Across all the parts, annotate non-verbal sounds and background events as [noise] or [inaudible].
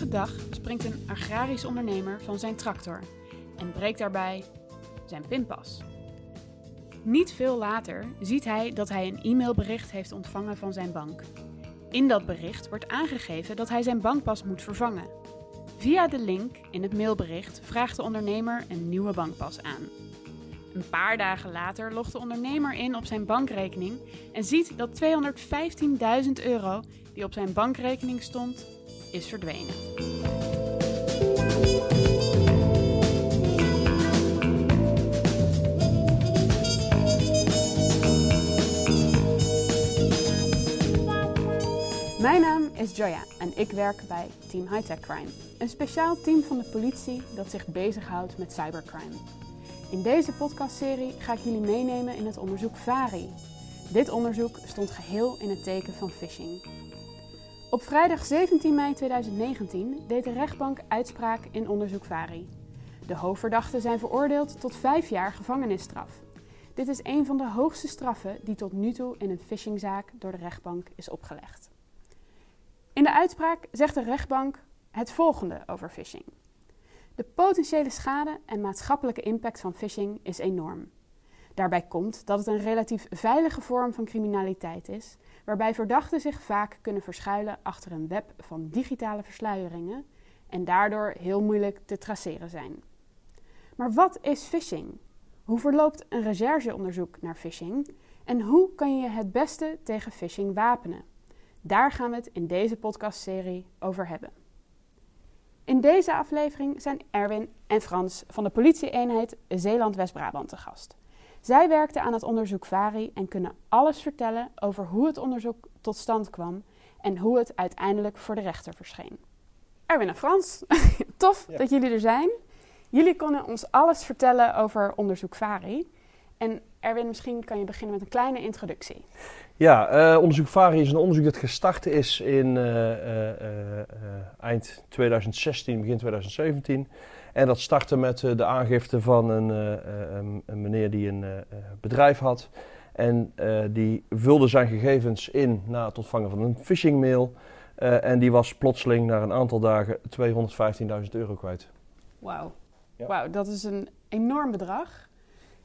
rustige dag springt een agrarisch ondernemer van zijn tractor en breekt daarbij zijn pinpas. Niet veel later ziet hij dat hij een e-mailbericht heeft ontvangen van zijn bank. In dat bericht wordt aangegeven dat hij zijn bankpas moet vervangen. Via de link in het mailbericht vraagt de ondernemer een nieuwe bankpas aan. Een paar dagen later logt de ondernemer in op zijn bankrekening en ziet dat 215.000 euro die op zijn bankrekening stond, is verdwenen. Mijn naam is Joya en ik werk bij Team Hightech Crime, een speciaal team van de politie dat zich bezighoudt met cybercrime. In deze podcastserie ga ik jullie meenemen in het onderzoek VARI. Dit onderzoek stond geheel in het teken van phishing. Op vrijdag 17 mei 2019 deed de rechtbank uitspraak in onderzoek VARI. De hoofdverdachten zijn veroordeeld tot vijf jaar gevangenisstraf. Dit is een van de hoogste straffen die tot nu toe in een phishingzaak door de rechtbank is opgelegd. In de uitspraak zegt de rechtbank het volgende over phishing. De potentiële schade en maatschappelijke impact van phishing is enorm. Daarbij komt dat het een relatief veilige vorm van criminaliteit is, waarbij verdachten zich vaak kunnen verschuilen achter een web van digitale versluieringen en daardoor heel moeilijk te traceren zijn. Maar wat is phishing? Hoe verloopt een rechercheonderzoek naar phishing? En hoe kan je het beste tegen phishing wapenen? Daar gaan we het in deze podcastserie over hebben. In deze aflevering zijn Erwin en Frans van de politie-eenheid Zeeland-West-Brabant te gast. Zij werkten aan het onderzoek VARI en kunnen alles vertellen over hoe het onderzoek tot stand kwam en hoe het uiteindelijk voor de rechter verscheen. Erwin en Frans, [laughs] tof dat jullie er zijn. Jullie kunnen ons alles vertellen over onderzoek VARI. En Erwin, misschien kan je beginnen met een kleine introductie. Ja, uh, onderzoek VARI is een onderzoek dat gestart is in uh, uh, eind 2016, begin 2017. En dat startte met de aangifte van een, een meneer die een bedrijf had. En die vulde zijn gegevens in na het ontvangen van een phishing mail. en die was plotseling na een aantal dagen 215.000 euro kwijt. Wauw, ja. Wauw, dat is een enorm bedrag.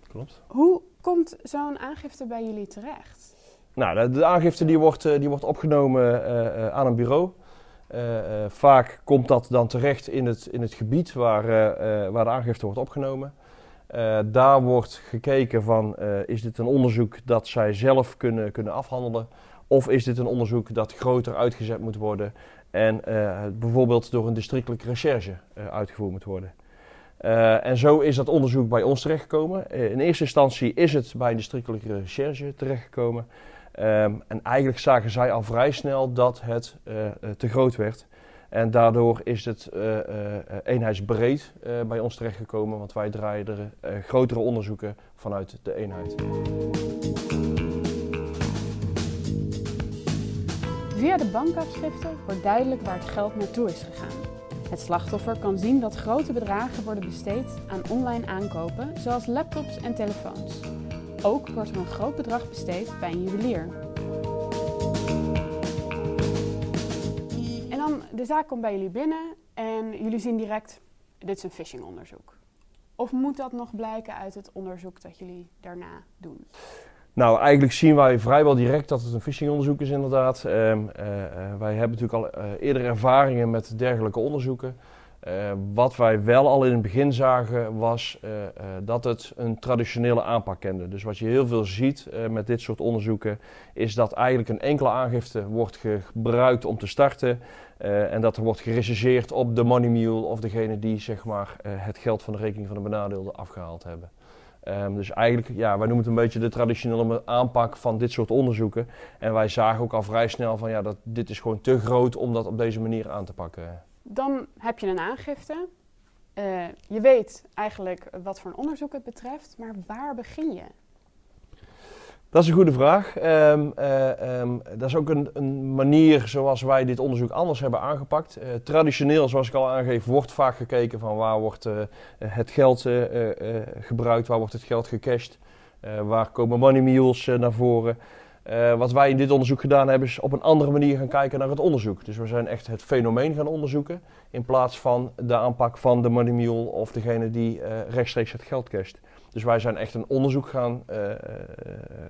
Klopt. Hoe komt zo'n aangifte bij jullie terecht? Nou, de, aangifte die wordt, die wordt opgenomen uh, aan een bureau. Uh, vaak komt dat dan terecht in het, in het gebied waar, waar de aangifte wordt opgenomen. daar wordt gekeken van, is dit een onderzoek dat zij zelf kunnen, kunnen afhandelen? Of is dit een onderzoek dat groter uitgezet moet worden en bijvoorbeeld door een districtelijke recherche uitgevoerd moet worden? En zo is dat onderzoek bij ons terechtgekomen. In eerste instantie is het bij een districtelijke recherche terechtgekomen. Um, en eigenlijk zagen zij al vrij snel dat het uh, te groot werd. En daardoor is het eenheidsbreed bij ons terechtgekomen, want wij draaien er grotere onderzoeken vanuit de eenheid. Via de bankafschriften wordt duidelijk waar het geld naartoe is gegaan. Het slachtoffer kan zien dat grote bedragen worden besteed aan online aankopen, zoals laptops en telefoons. Ook wordt er een groot bedrag besteed bij een juwelier. En dan, de zaak komt bij jullie binnen en jullie zien direct, dit is een phishingonderzoek. Of moet dat nog blijken uit het onderzoek dat jullie daarna doen? Nou, eigenlijk zien wij vrijwel direct dat het een phishingonderzoek is inderdaad. Uh, uh, wij hebben natuurlijk al uh, eerder ervaringen met dergelijke onderzoeken. Wat wij wel al in het begin zagen was dat het een traditionele aanpak kende. Dus wat je heel veel ziet met dit soort onderzoeken is dat eigenlijk een enkele aangifte wordt gebruikt om te starten. en dat er wordt gerecenseerd op de money mule of degene die zeg maar, het geld van de rekening van de benadeelde afgehaald hebben. Um, dus eigenlijk, ja, wij noemen het een beetje de traditionele aanpak van dit soort onderzoeken. En wij zagen ook al vrij snel van, ja, dat dit is gewoon te groot om dat op deze manier aan te pakken. Dan heb je een aangifte. Uh, je weet eigenlijk wat voor een onderzoek het betreft, maar waar begin je? Dat is een goede vraag. Um, uh, um, dat is ook een, een, manier zoals wij dit onderzoek anders hebben aangepakt. Uh, traditioneel, zoals ik al aangeef, wordt vaak gekeken van waar wordt het geld gebruikt, waar wordt het geld gecashed, waar komen money mules naar voren. Eh, wat wij in dit onderzoek gedaan hebben, is op een andere manier gaan kijken naar het onderzoek. Dus we zijn echt het fenomeen gaan onderzoeken, in plaats van de aanpak van de money mule of degene die uh, rechtstreeks het geld casht. Dus wij zijn echt een onderzoek gaan, uh,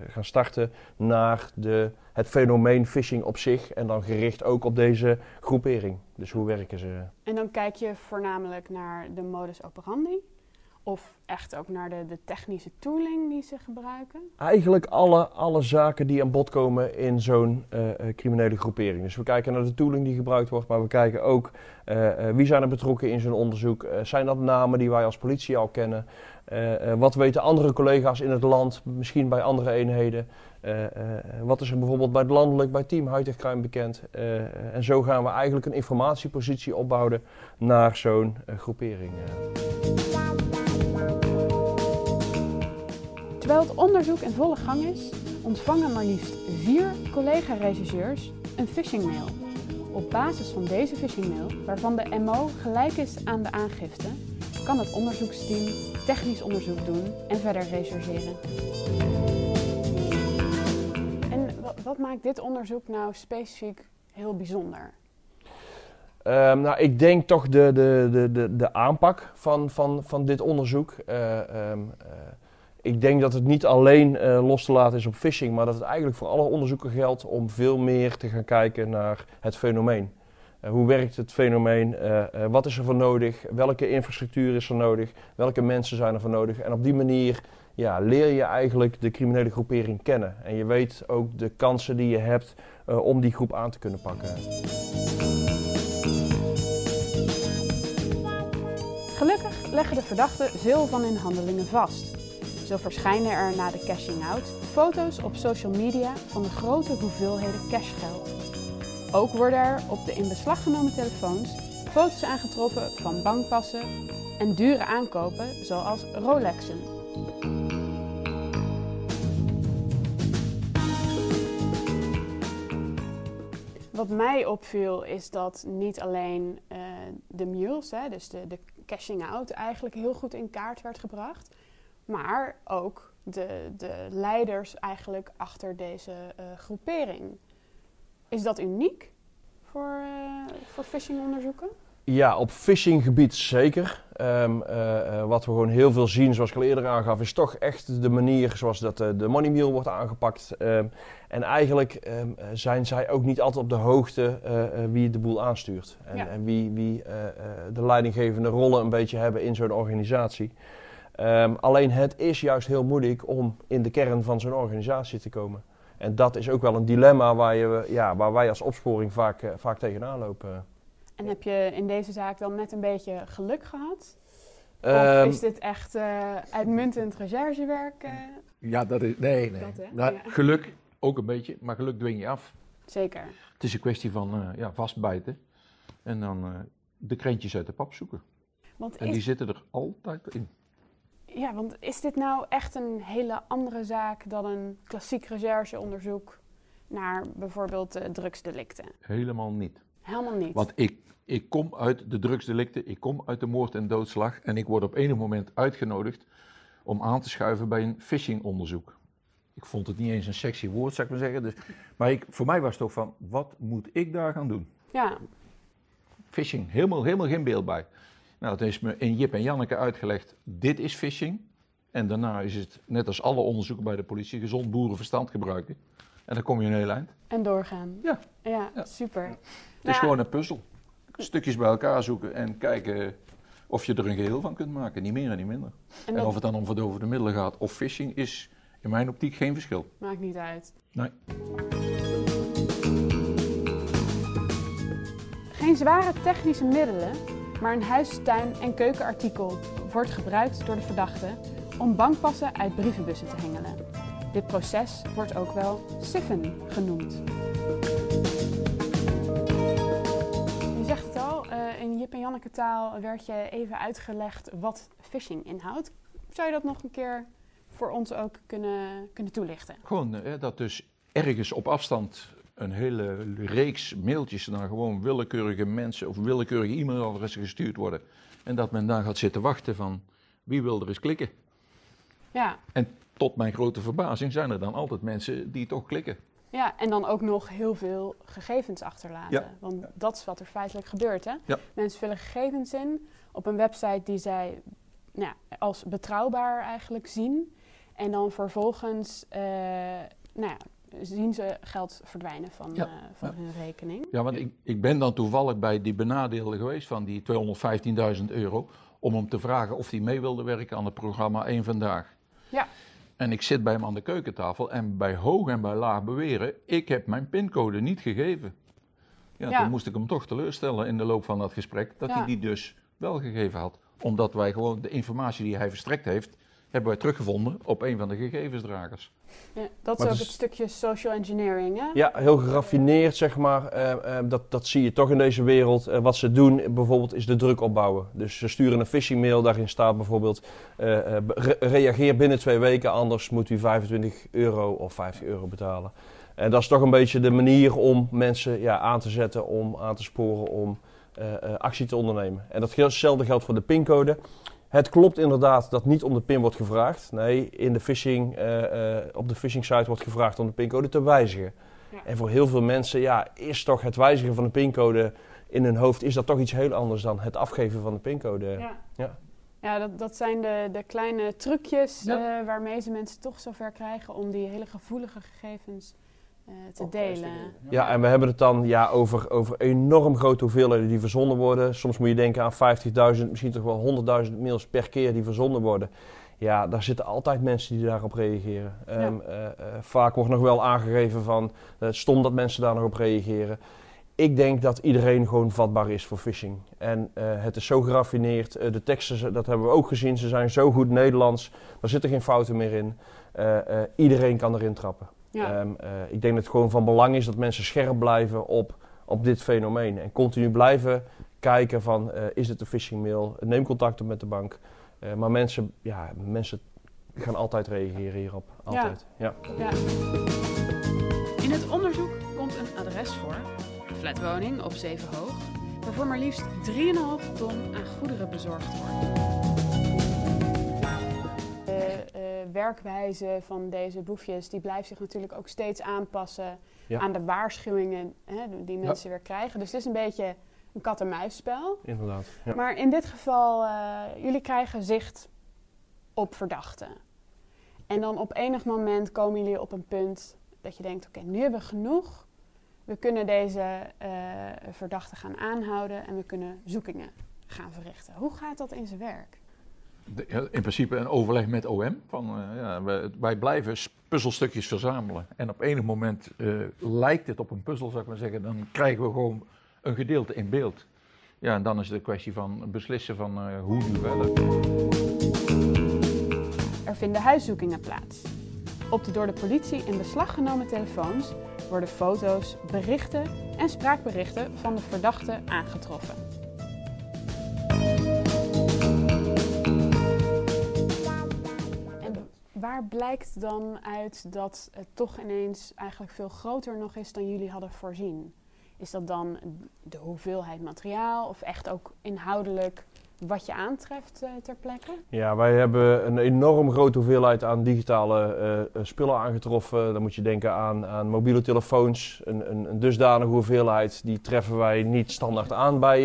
gaan starten naar de, het fenomeen phishing op zich en dan gericht ook op deze groepering. Dus hoe werken ze? En dan kijk je voornamelijk naar de modus operandi? Of echt ook naar de, de, technische tooling die ze gebruiken? Eigenlijk alle, alle zaken die aan bod komen in zo'n uh, criminele groepering. Dus we kijken naar de tooling die gebruikt wordt, maar we kijken ook uh, wie zijn er betrokken in zo'n onderzoek. zijn dat namen die wij als politie al kennen? wat weten andere collega's in het land, misschien bij andere eenheden? wat is er bijvoorbeeld bij het landelijk, bij Team Crime bekend? en zo gaan we eigenlijk een informatiepositie opbouwen naar zo'n groepering. Terwijl het onderzoek in volle gang is, ontvangen maar liefst vier collega-regisseurs een phishingmail. Op basis van deze phishingmail, waarvan de MO gelijk is aan de aangifte, kan het onderzoeksteam technisch onderzoek doen en verder rechercheren. En wat maakt dit onderzoek nou specifiek heel bijzonder? Um, nou, ik denk toch de, de, de, de, de aanpak van, van, van dit onderzoek. Uh, um, uh, ik denk dat het niet alleen uh, los te laten is op phishing, maar dat het eigenlijk voor alle onderzoeken geldt om veel meer te gaan kijken naar het fenomeen. Uh, hoe werkt het fenomeen? Uh, wat is er voor nodig? Welke infrastructuur is er nodig? Welke mensen zijn er voor nodig? En op die manier ja, leer je eigenlijk de criminele groepering kennen. En je weet ook de kansen die je hebt om die groep aan te kunnen pakken. Gelukkig leggen de verdachten veel van hun handelingen vast. Zo verschijnen er na de cashing-out foto's op social media van de grote hoeveelheden cashgeld. Ook worden er op de in beslag genomen telefoons foto's aangetroffen van bankpassen en dure aankopen zoals Rolexen. Wat mij opviel is dat niet alleen uh, de mules, hè, dus de, de cashing out, eigenlijk heel goed in kaart werd gebracht maar ook de, de leiders eigenlijk achter deze uh, groepering. Is dat uniek voor, uh, voor phishingonderzoeken? Ja, op phishinggebied zeker. Um, uh, wat we gewoon heel veel zien, zoals ik al eerder aangaf, is toch echt de manier zoals dat de money mule wordt aangepakt. Um, en eigenlijk um, zijn zij ook niet altijd op de hoogte wie de boel aanstuurt. En, ja. en wie, wie de leidinggevende rollen een beetje hebben in zo'n organisatie. Um, alleen het is juist heel moeilijk om in de kern van zo'n organisatie te komen. En dat is ook wel een dilemma waar, je, ja, waar wij als opsporing vaak, uh, vaak tegenaan lopen. En heb je in deze zaak dan net een beetje geluk gehad? Um, of ehm, is dit echt uh, uitmuntend recherchewerk? Uh? Ja, dat is. Nee, nee. Dat, nou, ja. Geluk ook een beetje, maar geluk dwing je af. Zeker. Het is een kwestie van ja, vastbijten en dan de krentjes uit de pap zoeken. Want en die zitten er altijd in. Ja, want is dit nou echt een hele andere zaak dan een klassiek rechercheonderzoek naar bijvoorbeeld uh, drugsdelicten? Helemaal niet. Helemaal niet. Want ik, ik kom uit de drugsdelicten, ik kom uit de moord en doodslag en ik word op enig moment uitgenodigd om aan te schuiven bij een phishingonderzoek. Ik vond het niet eens een sexy woord, zou ik maar zeggen. Dus, maar ik, voor mij was het toch van, wat moet ik daar gaan doen? Ja. Phishing, helemaal, helemaal geen beeld bij. Nou, dat is me in Jip en Janneke uitgelegd, dit is phishing. En daarna is het, net als alle onderzoeken bij de politie, gezond boerenverstand gebruiken. En dan kom je een heel eind. En doorgaan. Ja. Ja, super. Het is nou, gewoon een puzzel. Stukjes bij elkaar zoeken en kijken of je er een geheel van kunt maken. Niet meer en niet minder. En, en of het dan om verdovende middelen gaat of phishing is in mijn optiek geen verschil. Maakt niet uit. Nee. Geen zware technische middelen, maar een huis, tuin en keukenartikel wordt gebruikt door de verdachte om bankpassen uit brievenbussen te hengelen. Dit proces wordt ook wel siffen genoemd. Je zegt het al, uh, in Jip en Janneke taal werd je even uitgelegd wat phishing inhoudt. Zou je dat nog een keer voor ons ook kunnen, kunnen toelichten? Gewoon uh, dat dus ergens op afstand een hele reeks mailtjes naar gewoon willekeurige mensen of willekeurige e-mailadressen gestuurd worden. En dat men dan gaat zitten wachten van wie wil er eens klikken. Ja. En tot mijn grote verbazing zijn er dan altijd mensen die toch klikken. Ja, en dan ook nog heel veel gegevens achterlaten. Ja. Want dat is wat er feitelijk gebeurt. Hè? Ja. Mensen vullen gegevens in op een website die zij nou, als betrouwbaar eigenlijk zien. En dan vervolgens eh, nou ja, zien ze geld verdwijnen van, Ja. eh, van Ja. hun rekening. Ja, want ik, ik ben dan toevallig bij die benadeelde geweest van die 215.000 euro. Om hem te vragen of hij mee wilde werken aan het programma Eén Vandaag. Ja. En ik zit bij hem aan de keukentafel en bij hoog en bij laag beweren, ik heb mijn pincode niet gegeven. Ja, Ja. toen moest ik hem toch teleurstellen in de loop van dat gesprek, dat Ja. hij die dus wel gegeven had. Omdat wij gewoon de informatie die hij verstrekt heeft, hebben wij teruggevonden op een van de gegevensdragers. Ja, dat Maar is ook het is- het stukje social engineering. Hè? Ja, heel geraffineerd, zeg maar. Eh, eh, dat, dat zie je toch in deze wereld. Eh, wat ze doen, bijvoorbeeld, is de druk opbouwen. Dus ze sturen een phishing mail, daarin staat bijvoorbeeld... eh, eh, re- reageer binnen twee weken, anders moet u 25 euro of 50 euro betalen. En dat is toch een beetje de manier om mensen ja, aan te zetten, om aan te sporen, om eh, eh, actie te ondernemen. En datzelfde geldt voor de pincode. Het klopt inderdaad dat niet om de pin wordt gevraagd. Nee, in de phishing, eh, eh, op de phishing site wordt gevraagd om de pincode te wijzigen. Ja. En voor heel veel mensen ja, is toch het wijzigen van de pincode in hun hoofd is dat toch iets heel anders dan het afgeven van de pincode. Ja. Ja. Ja, dat, dat zijn de, de kleine trucjes Ja. eh, waarmee ze mensen toch zover krijgen om die hele gevoelige gegevens te Op prijs te delen. Ja, en we hebben het dan ja, over, over enorm grote hoeveelheden die verzonden worden. Soms moet je denken aan 50.000, misschien toch wel 100.000 mails per keer die verzonden worden. Ja, daar zitten altijd mensen die daarop reageren. Ehm, eh, eh, vaak wordt nog wel aangegeven van eh, stom dat mensen daar nog op reageren. Ik denk dat iedereen gewoon vatbaar is voor phishing. En eh, het is zo geraffineerd. Eh, de teksten, dat hebben we ook gezien, ze zijn zo goed Nederlands. Daar zitten geen fouten meer in. Eh, eh, iedereen kan erin trappen. Ja. Ehm, eh, ik denk dat het gewoon van belang is dat mensen scherp blijven op, op dit fenomeen. En continu blijven kijken van, eh, is het een phishing mail? Neem contact op met de bank. Eh, maar mensen, ja, mensen gaan altijd reageren hierop. Altijd. Ja. Ja. In het onderzoek komt een adres voor, een flatwoning op Zevenhoog, waarvoor maar liefst 3,5 ton aan goederen bezorgd wordt. Werkwijze van deze boefjes die blijft zich natuurlijk ook steeds aanpassen Ja. aan de waarschuwingen hè, die mensen weer krijgen. Dus het is een beetje een kat-en-muisspel. Inderdaad. Ja. Maar in dit geval, eh, jullie krijgen zicht op verdachten. En dan op enig moment komen jullie op een punt dat je denkt, oké, nu hebben we genoeg. We kunnen deze eh verdachte gaan aanhouden en we kunnen zoekingen gaan verrichten. Hoe gaat dat in zijn werk? In principe een overleg met OM. Van, eh, ja, wij, blijven puzzelstukjes verzamelen. En op enig moment eh, lijkt het op een puzzel, zou ik maar zeggen. Dan krijgen we gewoon een gedeelte in beeld. Ja, en dan is het een kwestie van beslissen van eh, hoe nu verder. Er vinden huiszoekingen plaats. Op de door de politie in beslag genomen telefoons worden foto's, berichten en spraakberichten van de verdachte aangetroffen. Waar blijkt dan uit dat het toch ineens eigenlijk veel groter nog is dan jullie hadden voorzien? Is dat dan de hoeveelheid materiaal of echt ook inhoudelijk wat je aantreft eh, ter plekke? Ja, wij hebben een enorm grote hoeveelheid aan digitale eh, eh, spullen aangetroffen. Dan moet je denken aan, aan mobiele telefoons. Een, een, een dusdanige hoeveelheid, die treffen wij niet standaard aan bij,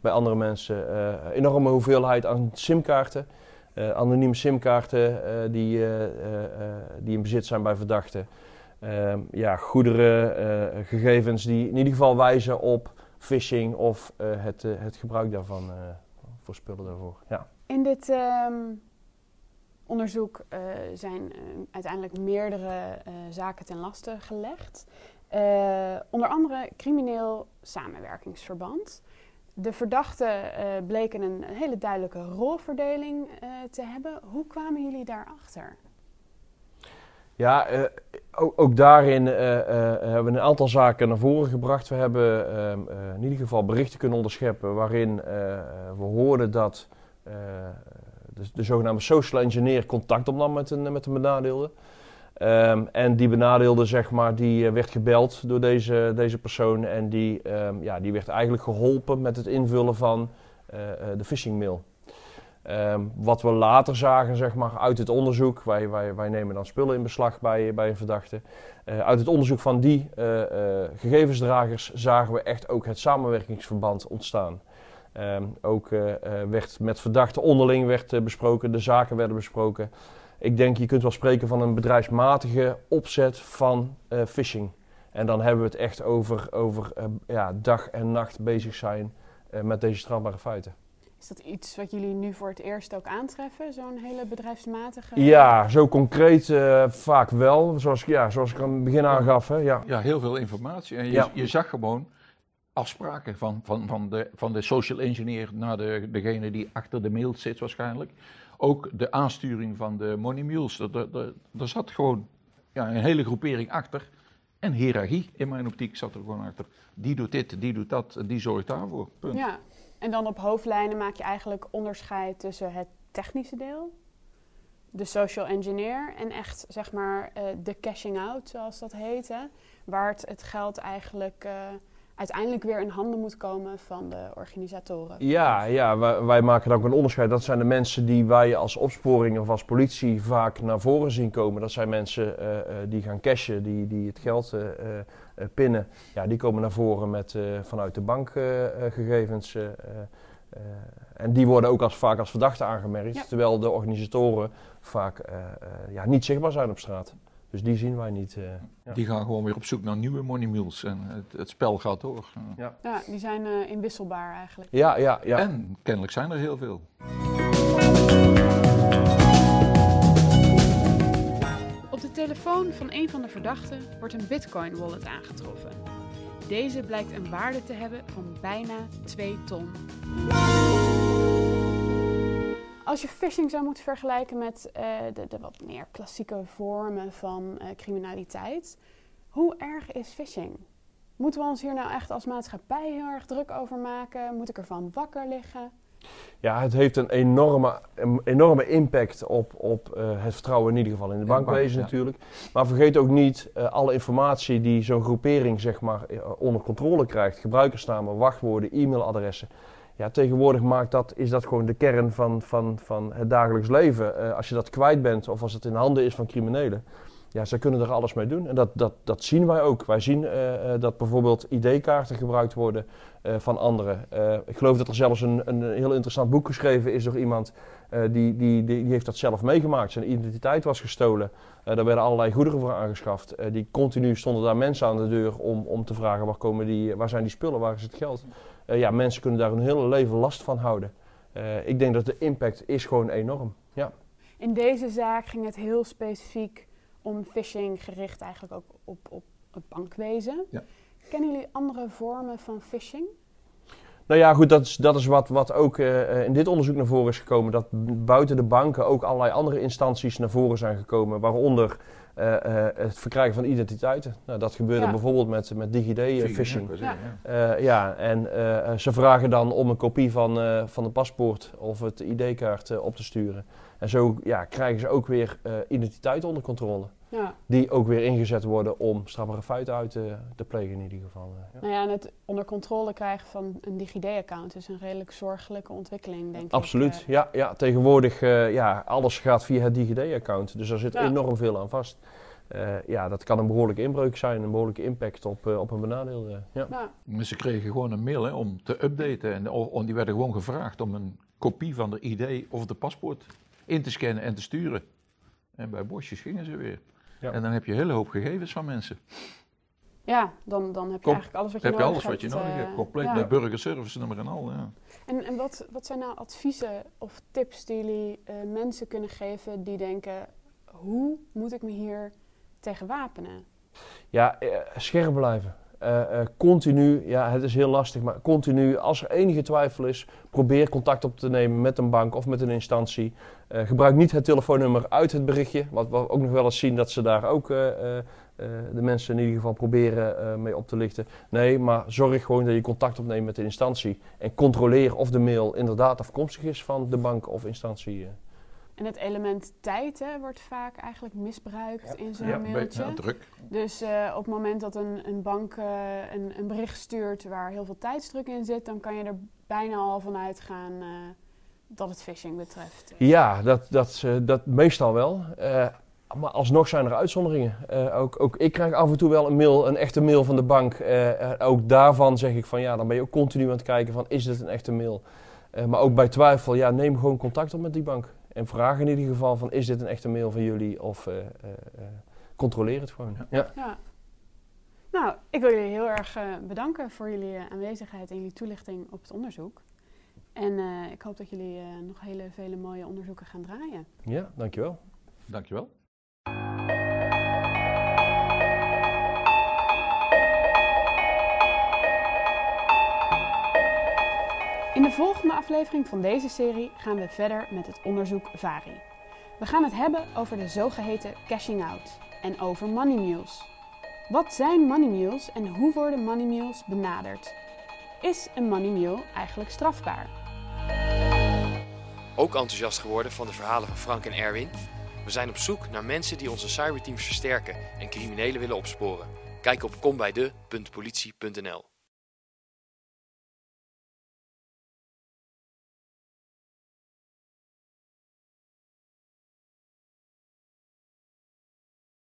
bij andere mensen. Enorme hoeveelheid aan simkaarten. Eh, anonieme simkaarten eh, die, eh, die in bezit zijn bij verdachten. Ehm, ja, goederen, gegevens die in ieder geval wijzen op phishing of het, het gebruik daarvan voor spullen daarvoor. Ja. In dit ehm, onderzoek zijn uiteindelijk meerdere zaken ten laste gelegd. Onder andere crimineel samenwerkingsverband. De verdachten eh, bleken een hele duidelijke rolverdeling eh, te hebben. Hoe kwamen jullie daarachter? Ja, eh, ook, daarin hebben we een aantal zaken naar voren gebracht. We hebben ehm, eh, in ieder geval berichten kunnen onderscheppen waarin we hoorden dat de, de zogenaamde social engineer contact opnam met een, met een benadeelde. Ehm, en die benadeelde, zeg maar, die eh, werd gebeld door deze, deze persoon en die, ehm, ja, die werd eigenlijk geholpen met het invullen van eh, eh, de phishing mail. Ehm, wat we later zagen, zeg maar, uit het onderzoek, wij, wij, wij nemen dan spullen in beslag bij, bij een verdachte. Uit het onderzoek van die gegevensdragers zagen we echt ook het samenwerkingsverband ontstaan. Ook werd met verdachten onderling werd, besproken, de zaken werden besproken. Ik denk, je kunt wel spreken van een bedrijfsmatige opzet van phishing. En dan hebben we het echt over, over ja, dag en nacht bezig zijn met deze strafbare feiten. Is dat iets wat jullie nu voor het eerst ook aantreffen, zo'n hele bedrijfsmatige? Ja, zo concreet uh, vaak wel, zoals, ja, zoals ik aan het begin aangaf. Hè, ja. ja, heel veel informatie. En je, ja. je zag gewoon afspraken van, van, van, de, van de social engineer naar de, degene die achter de mail zit waarschijnlijk. Ook de aansturing van de money mules. Er zat gewoon ja, een hele groepering achter. En hiërarchie in mijn optiek zat er gewoon achter. Die doet dit, die doet dat, die zorgt daarvoor. Punt. Ja, en dan op hoofdlijnen maak je eigenlijk onderscheid tussen het technische deel, de social engineer en echt zeg maar uh, de cashing out, zoals dat heet. waar het, geld eigenlijk uh, uiteindelijk weer in handen moet komen van de organisatoren. Ja, ja wij, wij, maken dan ook een onderscheid. Dat zijn de mensen die wij als opsporing of als politie vaak naar voren zien komen. Dat zijn mensen uh, die gaan cashen, die, die het geld eh, pinnen, ja, die komen naar voren met eh, vanuit de bankgegevens. Eh, en die worden ook als, vaak als verdachte aangemerkt, terwijl de organisatoren vaak ja, niet zichtbaar zijn op straat. Dus die zien wij niet. ja. Die gaan gewoon weer op zoek naar nieuwe money mules en het, het spel gaat door. Ja, ja die zijn uh, inwisselbaar eigenlijk. Ja, ja, ja. En kennelijk zijn er heel veel. de telefoon van een van de verdachten wordt een Bitcoin wallet aangetroffen. Deze blijkt een waarde te hebben van bijna 2 ton. Als je phishing zou moeten vergelijken met uh, de, de, wat meer klassieke vormen van uh, criminaliteit, hoe erg is phishing? Moeten we ons hier nou echt als maatschappij heel erg druk over maken? Moet ik ervan wakker liggen? Ja, het heeft een enorme, een enorme impact op, op uh, het vertrouwen in ieder geval in de bankwezen bank, natuurlijk. Maar vergeet ook niet uh, alle informatie die zo'n groepering zeg maar, uh, onder controle krijgt. Gebruikersnamen, wachtwoorden, e-mailadressen. Ja, tegenwoordig maakt dat, is dat gewoon de kern van, van, van het dagelijks leven. als je dat kwijt bent of als het in handen is van criminelen, ja, zij kunnen er alles mee doen. En dat, dat, dat zien wij ook. Wij zien uh, dat bijvoorbeeld ID-kaarten gebruikt worden van anderen. ik geloof dat er zelfs een, een heel interessant boek geschreven is door iemand die, die, die, die, heeft dat zelf meegemaakt. Zijn identiteit was gestolen. daar werden allerlei goederen voor aangeschaft. die continu stonden daar mensen aan de deur om, om te vragen waar, komen die, waar zijn die spullen, waar is het geld. Ja, mensen kunnen daar hun hele leven last van houden. ik denk dat de impact is gewoon enorm. Ja. In deze zaak ging het heel specifiek om phishing gericht eigenlijk ook op, op het bankwezen. Ja. Kennen jullie andere vormen van phishing? Nou ja, goed, dat is, dat is wat, wat ook uh, in dit onderzoek naar voren is gekomen. Dat buiten de banken ook allerlei andere instanties naar voren zijn gekomen. Waaronder uh, uh, het verkrijgen van identiteiten. Nou, dat gebeurde ja. bijvoorbeeld met, met DigiD-phishing. Ja. Ja. ja. en ze vragen dan om een kopie van, van de paspoort of het ID-kaart op te sturen. En zo ja, krijgen ze ook weer uh, identiteit onder controle. Ja. Die ook weer ingezet worden om strafbare feiten uit te, te, plegen in ieder geval. Uh, ja. Nou ja, en het onder controle krijgen van een DigiD-account is een redelijk zorgelijke ontwikkeling, denk Absoluut. ik. Absoluut, uh, ja, ja. Tegenwoordig, uh, ja, alles gaat via het DigiD-account. Dus daar zit enorm veel aan vast. ja, dat kan een behoorlijke inbreuk zijn, een behoorlijke impact op, op een benadeelde. Ja. ja. Ze kregen gewoon een mail hè, om te updaten en om, die werden gewoon gevraagd om een kopie van de ID of de paspoort in te scannen en te sturen. En bij bosjes gingen ze weer. Ja. En dan heb je een hele hoop gegevens van mensen. Ja, dan, dan heb je eigenlijk alles wat je nodig hebt. heb je alles wat je nodig hebt, compleet ja. met burgerservice nummer en al. Ja. En, en wat, wat zijn nou adviezen of tips die jullie uh, mensen kunnen geven die denken... hoe moet ik me hier tegen wapenen? Ja, uh, scherp blijven. Uh, continu, ja, het is heel lastig, maar continu, als er enige twijfel is, probeer contact op te nemen met een bank of met een instantie. Uh, gebruik niet het telefoonnummer uit het berichtje, wat we ook nog wel eens zien dat ze daar ook de mensen in ieder geval proberen mee op te lichten. Nee, maar zorg gewoon dat je contact opneemt met de instantie en controleer of de mail inderdaad afkomstig is van de bank of instantie. En het element tijd hè, wordt vaak eigenlijk misbruikt in zo'n ja, mailtje. Ja, druk. Dus uh, op het moment dat een, een bank uh, een, een, bericht stuurt waar heel veel tijdsdruk in zit, dan kan je er bijna al van uitgaan uh, dat het phishing betreft? Ja, dat, dat, eh, dat meestal wel. Eh, maar alsnog zijn er uitzonderingen. Eh, ook, ook ik krijg af en toe wel een mail, een echte mail van de bank. Eh, eh, ook daarvan zeg ik van ja, dan ben je ook continu aan het kijken van is dit een echte mail. Eh, maar ook bij twijfel, ja, neem gewoon contact op met die bank. En vraag in ieder geval van is dit een echte mail van jullie of eh, eh, eh, controleer het gewoon. Ja. Ja. Nou, ik wil jullie heel erg eh, bedanken voor jullie aanwezigheid en jullie toelichting op het onderzoek. En eh, ik hoop dat jullie eh, nog hele vele mooie onderzoeken gaan draaien. ja, dankjewel. Dankjewel. In de volgende aflevering van deze serie gaan we verder met het onderzoek VARI. We gaan het hebben over de zogeheten cashing out en over money mules. Wat zijn money mules en hoe worden money mules benaderd? Is een money mule eigenlijk strafbaar? Ook enthousiast geworden van de verhalen van Frank en Erwin? We zijn op zoek naar mensen die onze cyberteams versterken en criminelen willen opsporen. Kijk op kombijde.politie.nl